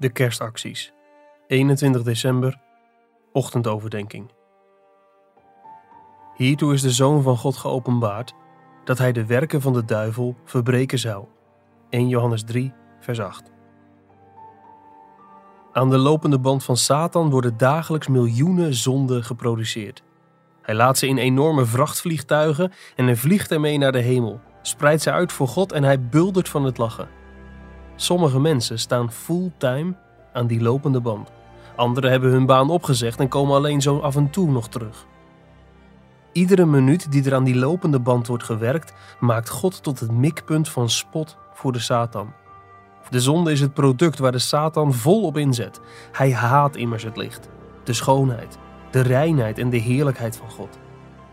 De kerstacties. 21 december, ochtendoverdenking. Hiertoe is de Zoon van God geopenbaard, dat hij de werken van de duivel verbreken zou. 1 Johannes 3, vers 8. Aan de lopende band van Satan worden dagelijks miljoenen zonden geproduceerd. Hij laat ze in enorme vrachtvliegtuigen en vliegt ermee naar de hemel, spreidt ze uit voor God en hij buldert van het lachen. Sommige mensen staan fulltime aan die lopende band. Anderen hebben hun baan opgezegd en komen alleen zo af en toe nog terug. Iedere minuut die er aan die lopende band wordt gewerkt, maakt God tot het mikpunt van spot voor de Satan. De zonde is het product waar de Satan vol op inzet. Hij haat immers het licht, de schoonheid, de reinheid en de heerlijkheid van God.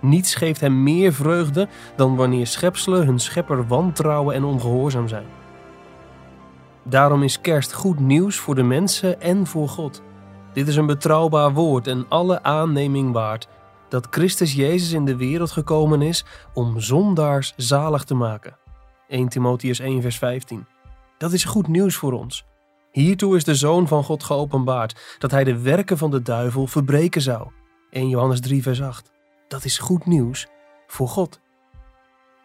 Niets geeft hem meer vreugde dan wanneer schepselen hun schepper wantrouwen en ongehoorzaam zijn. Daarom is kerst goed nieuws voor de mensen en voor God. Dit is een betrouwbaar woord en alle aanneming waard dat Christus Jezus in de wereld gekomen is om zondaars zalig te maken. 1 Timotheus 1 vers 15. Dat is goed nieuws voor ons. Hiertoe is de Zoon van God geopenbaard, dat hij de werken van de duivel verbreken zou. 1 Johannes 3 vers 8. Dat is goed nieuws voor God.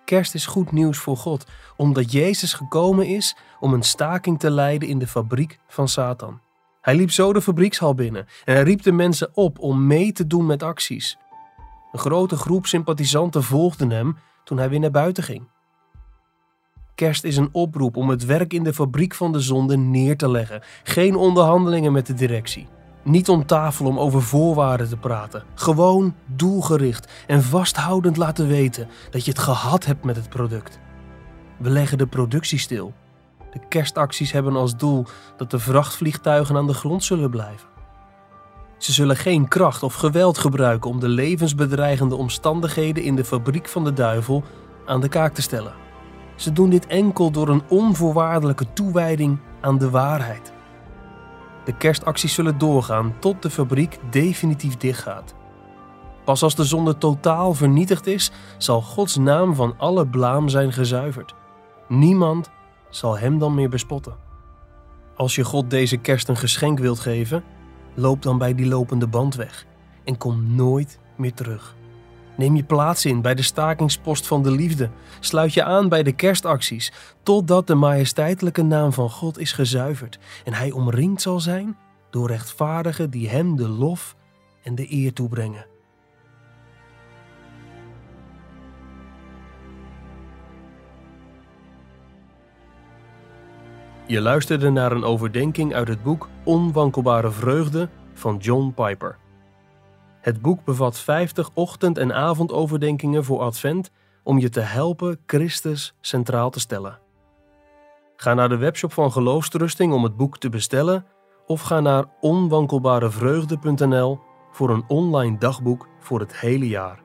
Kerst is goed nieuws voor God, omdat Jezus gekomen is om een staking te leiden in de fabriek van Satan. Hij liep zo de fabriekshal binnen en riep de mensen op om mee te doen met acties. Een grote groep sympathisanten volgde hem toen hij weer naar buiten ging. Kerst is een oproep om het werk in de fabriek van de zonde neer te leggen. Geen onderhandelingen met de directie. Niet om tafel om over voorwaarden te praten. Gewoon doelgericht en vasthoudend laten weten dat je het gehad hebt met het product. We leggen de productie stil. De kerstacties hebben als doel dat de vrachtvliegtuigen aan de grond zullen blijven. Ze zullen geen kracht of geweld gebruiken om de levensbedreigende omstandigheden in de fabriek van de duivel aan de kaak te stellen. Ze doen dit enkel door een onvoorwaardelijke toewijding aan de waarheid. De kerstacties zullen doorgaan tot de fabriek definitief dichtgaat. Pas als de zonde totaal vernietigd is, zal Gods naam van alle blaam zijn gezuiverd. Niemand zal hem dan meer bespotten. Als je God deze kerst een geschenk wilt geven, loop dan bij die lopende band weg en kom nooit meer terug. Neem je plaats in bij de stakingspost van de liefde. Sluit je aan bij de kerstacties, totdat de majesteitelijke naam van God is gezuiverd en hij omringd zal zijn door rechtvaardigen die hem de lof en de eer toebrengen. Je luisterde naar een overdenking uit het boek Onwankelbare Vreugde van John Piper. Het boek bevat 50 ochtend- en avondoverdenkingen voor Advent om je te helpen Christus centraal te stellen. Ga naar de webshop van Geloofstrusting om het boek te bestellen of ga naar onwankelbarevreugde.nl voor een online dagboek voor het hele jaar.